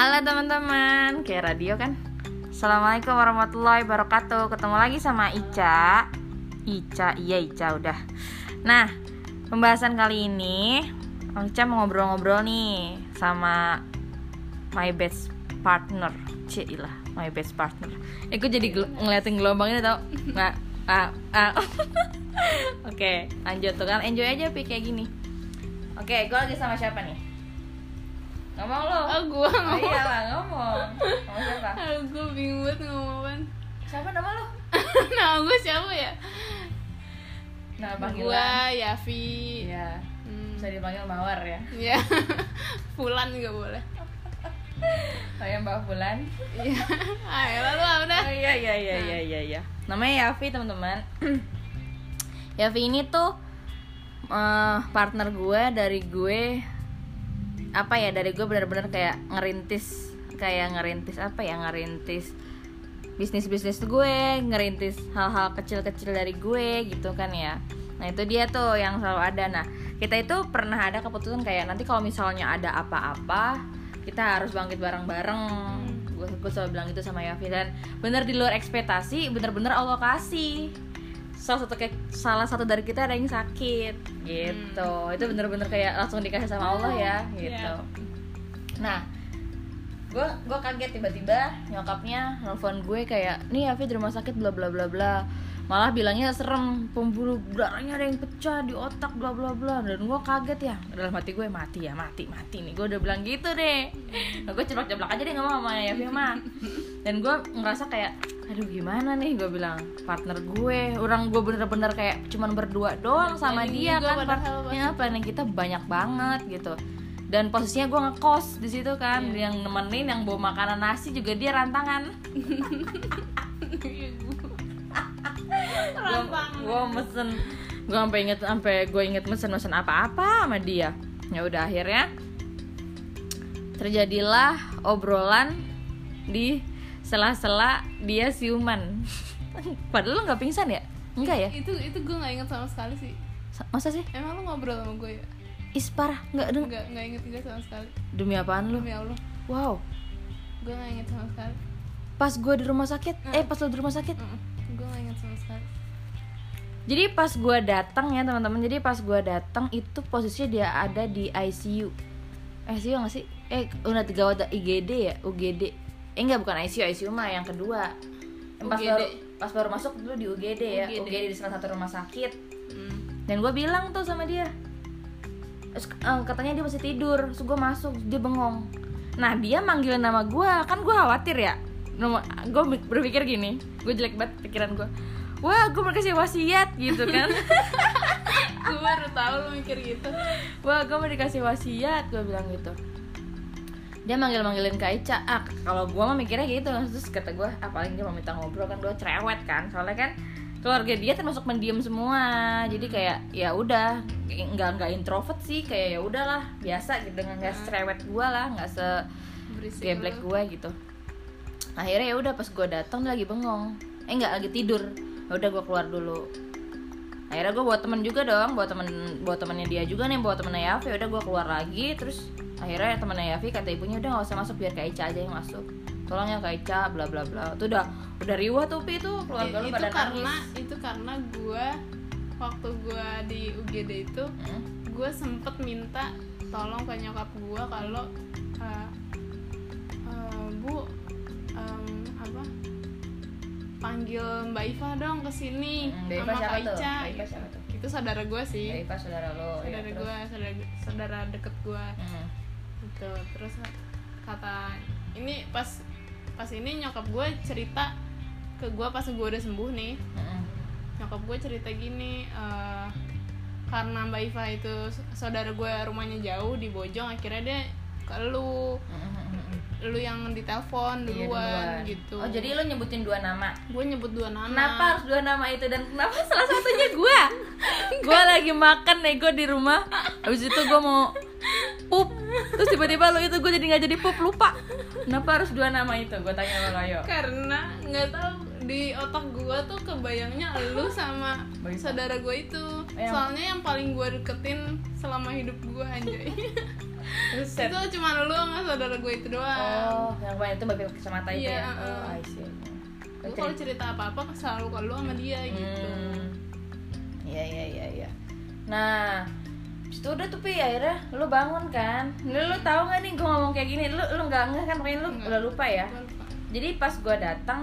Halo teman-teman, kayak radio kan? Assalamualaikum warahmatullahi wabarakatuh. Ketemu lagi sama Ica. Ica, iya Ica udah. Nah, pembahasan kali ini Ica mau ngobrol-ngobrol nih sama my best partner. Cilah, my best partner. Eh, gue jadi gel- ngeliatin gelombang ini tau? Nah, ah, ah. Oke, lanjut tuh kan. Enjoy aja pi kayak gini. Oke, gue lagi sama siapa nih? Ngomong lo. Oh, gua Oh ngomong. iya lah ngomong. Ngomong siapa? Aduh, gue bingung banget ngomong. Siapa nama lo? Nama gue siapa ya? Nama Gue panggilan. Yafi. Iya. Hmm. Bisa dipanggil Mawar ya. Ya. Fulan juga boleh. Saya Mbak Bulan. Iya. Ayo lalu ah, udah. Oh iya iya iya iya iya iya. Namanya Yafi teman-teman. Yafi ini tuh eh, partner gue dari gue apa ya dari gue benar-benar kayak ngerintis kayak ngerintis apa ya ngerintis bisnis bisnis gue ngerintis hal-hal kecil-kecil dari gue gitu kan ya. Nah itu dia tuh yang selalu ada. Nah kita itu pernah ada keputusan kayak nanti kalau misalnya ada apa-apa kita harus bangkit bareng-bareng. Gue gue selalu bilang itu sama Yafi dan bener di luar ekspektasi bener-bener Allah kasih salah satu kayak salah satu dari kita ada yang sakit. Gitu. Itu bener-bener kayak langsung dikasih sama Allah ya gitu. Iya. nah gue gue kaget tiba-tiba nyokapnya nelfon gue kayak nih Afi di rumah sakit bla bla bla bla. Malah bilangnya serem pembuluh darahnya ada yang pecah di otak bla bla bla. Dan gue kaget ya dalam hati gue mati ya mati mati nih. Gue udah bilang gitu deh. Nah, gue ceplok ceplok aja deh ngomong sama Yafi mah dan gue ngerasa kayak aduh gimana nih? Gue bilang partner gue. Orang gue bener-bener kayak cuman berdua doang sama Planning dia juga kan. partnernya planning kita banyak banget gitu. Dan posisinya gue ngekos di situ kan. Iya. yang nemenin yang bawa makanan nasi juga dia rantangan. Rantangan. gue mesen gue sampai inget sampai gue inget mesen mesen apa-apa sama dia. Ya udah akhirnya terjadilah obrolan di sela-sela dia siuman padahal lo nggak pingsan ya enggak ya Itu itu gue nggak inget sama sekali sih. Sa- masa sih Emang lu ngobrol sama gue ya? is parah nggak deng Enggak, enggak inget juga sama sekali. demi apaan lu Demi Allah, wow gue nggak inget sama sekali. pas gue di rumah sakit eh pas lo di rumah sakit Mm-mm. Gue nggak inget sama sekali. Jadi pas gue datang ya teman-teman, jadi pas gue datang itu posisinya dia ada di ICU. ICU nggak sih? Eh unit gawat IGD ya, UGD. Eh enggak bukan ICU, ICU mah yang kedua. Pas UGD. baru pas baru masuk dulu di UGD ya, UGD. UGD di salah satu rumah sakit. Hmm. Dan gue bilang tuh sama dia, Terus, eh, katanya dia masih tidur, terus gue masuk, dia bengong. Nah dia manggil nama gue, kan gue khawatir ya. Gue berpikir gini, gue jelek banget pikiran gue. Wah, gue mau kasih wasiat gitu kan. gue baru tahu lu mikir gitu. Wah, gue mau dikasih wasiat, gue bilang gitu. Dia manggil-manggilin Kak Ica, ah kalau gue mah mikirnya gitu. Terus kata gue, ah paling dia mau minta ngobrol kan Gue cerewet kan, soalnya kan keluarga dia termasuk pendiam semua. Jadi kayak ya udah nggak nggak introvert sih. Kayak ya udahlah biasa gitu dengan nggak cerewet gue lah nggak se geblek lu. gue gitu. Akhirnya ya udah pas gue datang lagi bengong. Eh nggak lagi tidur. Ya udah gue keluar dulu. Akhirnya gue bawa temen juga dong bawa temen bawa temennya dia juga nih bawa temennya Yafi udah gue keluar lagi terus akhirnya temennya Yafi kata ibunya udah nggak usah masuk biar Kak Ica aja yang masuk tolong ya Kak Ica bla bla bla itu udah udah riwah tuh pi tuh keluarga lu itu pada karena nangis itu karena gue waktu gue di UGD itu Hmm? gue sempet minta tolong ke nyokap gue kalau eh, eh, bu em, apa panggil Mbak Iva dong ke sini Hmm, sama Kak? Ica itu saudara gue sih Mbak Iva saudara lo ya, saudara terus? gue saudara saudara deket gue Hmm. Gitu. Terus kata ini pas pas ini nyokap gue cerita ke gue pas gue udah sembuh nih. Nyokap gue cerita gini eh, karena Mbak Iva itu saudara gue rumahnya jauh di Bojong akhirnya dia ke lu. Lu yang ditelepon Iya, duluan gitu. Oh jadi lo nyebutin dua nama? Gue nyebut dua nama. Kenapa harus dua nama itu? Dan kenapa salah satunya gue? gue lagi makan nego di rumah, habis itu gue mau pup, terus tiba-tiba lo itu gue jadi nggak jadi pup lupa. Kenapa harus dua nama itu? Gue tanya sama lo ayo. karena nggak tahu di otak gue tuh kebayangnya lu sama Bagi- saudara gue itu Yang- soalnya yang paling gue deketin selama hidup gue anjay Buset. itu cuma lu sama saudara gue itu doang Oh, yang kemarin itu babi kacamata itu Iya, ya? Oh, uh. I see. Gue kalau cerita apa-apa selalu ke lu sama dia gitu Hmm. Iya, iya, iya, iya. Nah, Itu udah tuh Pi, akhirnya lu bangun kan. Lu, lu tahu gak nih gue ngomong kayak gini? Lu lu nggak ngeh kan, makanya lu Nggak. udah lupa ya? Lupa. Jadi pas gue datang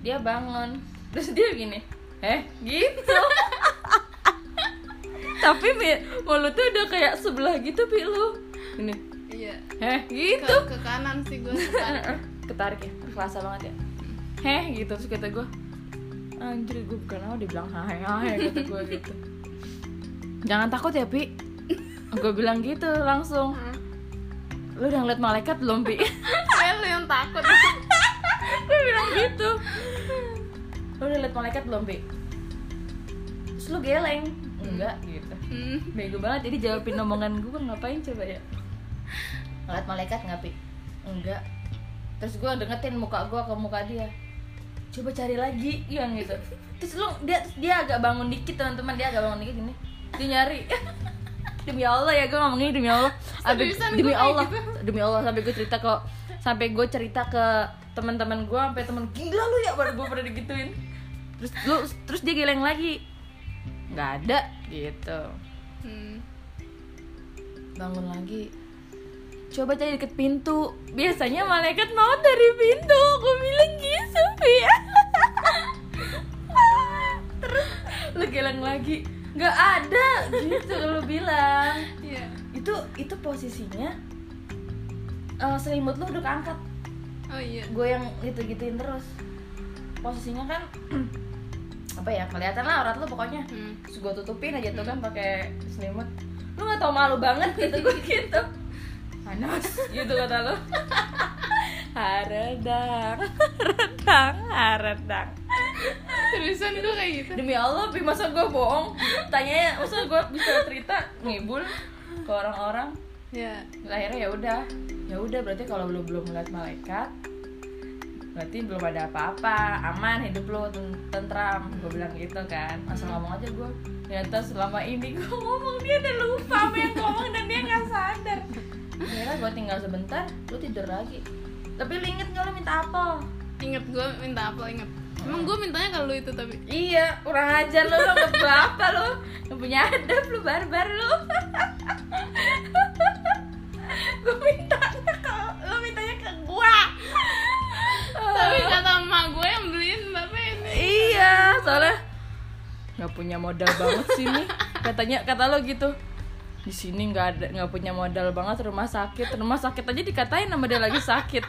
Dia bangun. Terus dia gini Eh, gitu. Tapi mulutnya udah kayak sebelah gitu Pi lu. Gini iya. Eh, ke, gitu. Ke kanan sih gue ketarik. Ya? Kerasa banget ya? Heh gitu. Terus kata gue anjir gue bukan apa dibilang hai kata gue gitu. Jangan takut ya pi gue bilang gitu langsung. Lu udah ngeliat malaikat belum pi kayak lu yang takut. Gue bilang gitu. Lu udah liat malaikat belum pi terus lu geleng. Enggak gitu. Hmm. bego banget. Jadi jawabin omongan gue ngapain coba ya? Ngeliat malaikat nggak pi enggak. Terus gue deketin muka gue ke muka dia. Coba cari lagi yang gitu. Terus lu dia dia agak bangun dikit teman-teman. Dia agak bangun dikit gini. Dia nyari demi Allah ya gue ngomong ini demi Allah. Abis- demi Allah gitu? demi Allah sampai gue cerita ke sampai gue cerita ke teman-teman gue sampai temen gila lu ya baru gue pernah digituin. Terus lu terus dia geleng lagi. Nggak ada gitu. Hmm. bangun lagi. Coba cari deket pintu. Biasanya malaikat mau dari pintu. Aku bilang gitu ya terus lu geleng lagi nggak ada gitu lu bilang. Iya. itu itu posisinya eh, selimut lu udah keangkat. Oh iya. gue yang gitu gituin terus. Posisinya kan apa ya kelihatan lah aurat lu pokoknya. Hmm. terus gue tutupin aja tuh kan pakai selimut. Lu nggak tau malu banget gitu gue gitu. Panas gitu kata lu. Haredang haredang haredang Seriusan gue kayak gitu. demi Allah Pi, masa gue bohong? Tanya masa gue bisa cerita? Ngibul ke orang-orang. Ya. akhirnya ya udah. Ya udah berarti kalau lu belum melihat malaikat berarti belum ada apa-apa. Aman hidup lu ten- tentram. Gue bilang gitu kan. Masa ngomong aja gue ternyata selama ini gue ngomong dia udah lupa apa yang ngomong dan dia nggak sadar. Akhirnya gue tinggal sebentar lu tidur lagi. Tapi lu inget nggak lu minta apel Ingat gue minta apa inget. Emang gue mintanya kalau lu itu tapi iya kurang ajar lu lu nggak apa lu? Nggak punya adab lu barbar lu. Gue mintanya ke lu mintanya ke gua. Tapi kata emak gue yang beliin bapak ini. iya soalnya nggak punya modal banget sini katanya kata lo gitu. Di sini nggak ada nggak punya modal banget rumah sakit. Rumah sakit aja dikatain sama dia lagi sakit.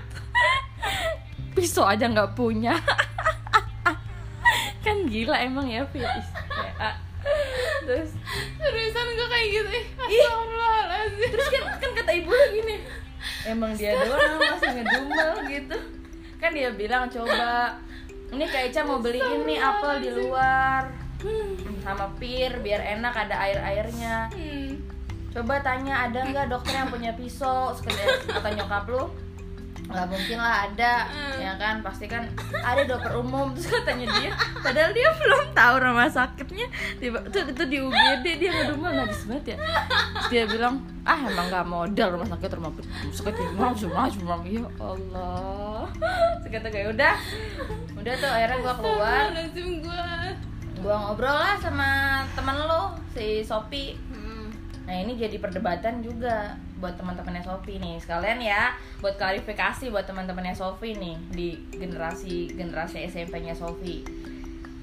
Pisau aja nggak punya gila emang ya Is- kayak, terus Seriusan gue kayak gitu. Astagfirullahaladzim. terus kan kan kata ibu gini emang dia doang masih ngedumel gitu. Kan dia bilang coba ini Kak Ica mau beli ini apel di luar sama pir biar enak ada air airnya Hmm. coba tanya ada nggak dokter yang punya pisau? Sekedar kata nyokap lu nggak mungkin lah ada ya kan? Pasti kan ada dokter umum terus katanya dia. Padahal dia belum tahu rumah sakitnya. Tiba tuh itu di UGD dia ngedumel najis banget ya. Terus dia bilang ah emang nggak modal rumah sakit rumah sakit ya langsung langsung ya Allah. Terus kata gue udah. Udah tuh akhirnya gua keluar. Gue. gua ngobrol lah sama temen lu si Sopi. Hmm. Nah ini jadi perdebatan juga buat teman-temannya Sofi nih sekalian ya buat klarifikasi buat teman-temannya Sofi nih di generasi generasi SMP-nya Sofi.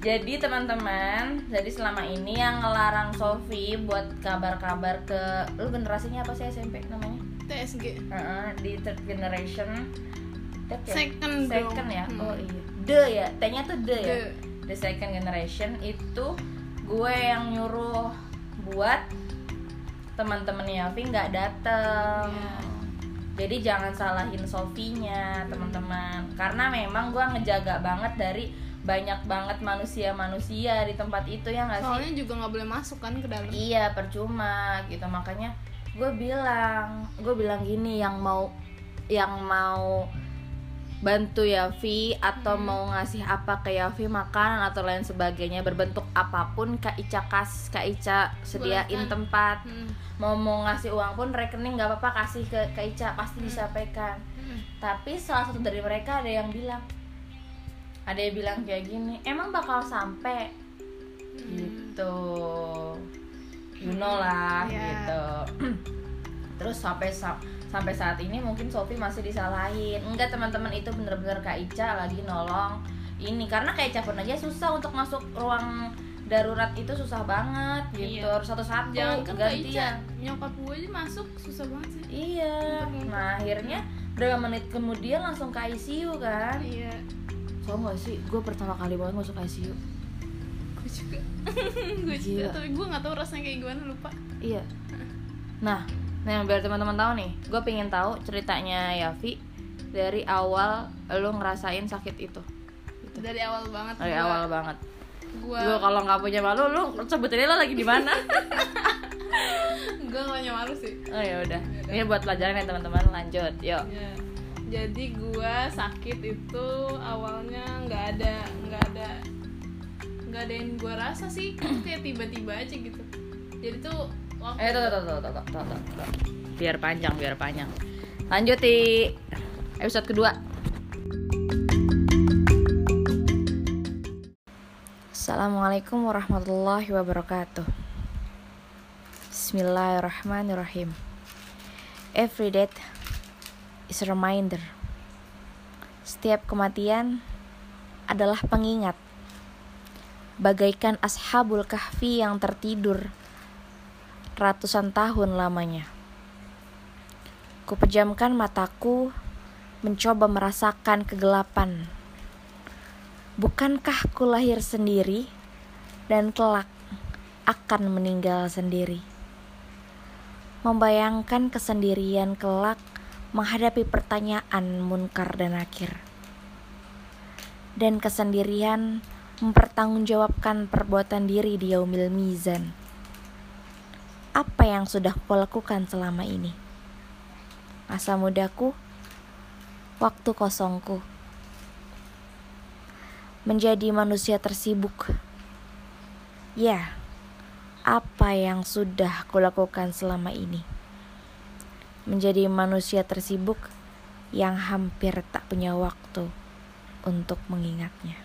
Jadi teman-teman, jadi selama ini yang ngelarang Sofi buat kabar-kabar ke lu generasinya apa sih SMP namanya? TSG. Heeh, di third generation. Third ya? Second. Second ya. Hmm. Oh iya. The ya, T-nya tuh the ya. The. The second generation itu gue yang nyuruh buat teman-temannya Yavi nggak dateng. Iya. Jadi jangan salahin Sofinya teman-teman, karena memang gue ngejaga banget dari banyak banget manusia-manusia di tempat itu ya nggak sih? Soalnya juga nggak boleh masuk kan ke dalam. Iya percuma gitu makanya gue bilang gue bilang gini yang mau yang mau bantu Yafi atau mau ngasih apa ke Yafi makanan atau lain sebagainya berbentuk apa pun Kak Ica kas Kak Ica sediain Bolehkan. tempat Hmm. mau mau ngasih uang pun rekening nggak apa-apa kasih ke Kak Ica pasti disampaikan Hmm. tapi salah satu dari mereka ada yang bilang ada yang bilang kayak gini emang bakal sampai gitu you know lah Iya. gitu terus sampai sa- sampai saat ini mungkin Sofi masih disalahin. Enggak teman-teman itu bener-bener Kak Ica lagi nolong ini. Karena Kak Ica pun aja susah untuk masuk ruang darurat itu susah banget gitu. Iya. harus satu-satu jangan kan Kak Ica gantian. nyokap gue aja masuk susah banget sih. Iya. Nah akhirnya berapa menit kemudian langsung ke ICU kan? Iya. Tau gak sih? Gue pertama kali banget masuk ICU gue juga. Gue juga tapi gue nggak tahu rasanya kayak gimana lupa. Iya. Nah, nah biar teman-teman tahu nih, gue pengen tahu ceritanya Yafi dari awal lo ngerasain sakit itu. Gitu. dari awal banget Dari gua- awal banget. gua Gue kalau nggak punya malu, lo sebutin lo lagi di mana? gue gak punya malu sih oh ya udah. Ini buat pelajaran ya teman-teman. Lanjut, yuk. Ya. Jadi gua sakit itu awalnya nggak ada nggak ada nggak ada yang gua rasa sih kayak tiba-tiba aja gitu. Jadi tuh eh tuh tuh tuh tuh tuh tuh, tuh, tuh. biar panjang biar panjang. Lanjut di episode kedua. Assalamualaikum warahmatullahi wabarakatuh. Bismillahirrahmanirrahim. Every death is a reminder. Setiap kematian adalah pengingat. Bagaikan ashabul kahfi yang tertidur ratusan tahun lamanya. Kupejamkan mataku, mencoba merasakan kegelapan. Bukankah ku lahir sendiri dan kelak akan meninggal sendiri? Membayangkan kesendirian kelak menghadapi pertanyaan munkar dan nakir. Dan kesendirian mempertanggungjawabkan perbuatan diri di yaumil mizan apa yang sudah kau lakukan selama ini? Masa mudaku, waktu kosongku, menjadi manusia tersibuk. Ya, apa yang sudah kulakukan selama ini? Menjadi manusia tersibuk yang hampir tak punya waktu untuk mengingatnya.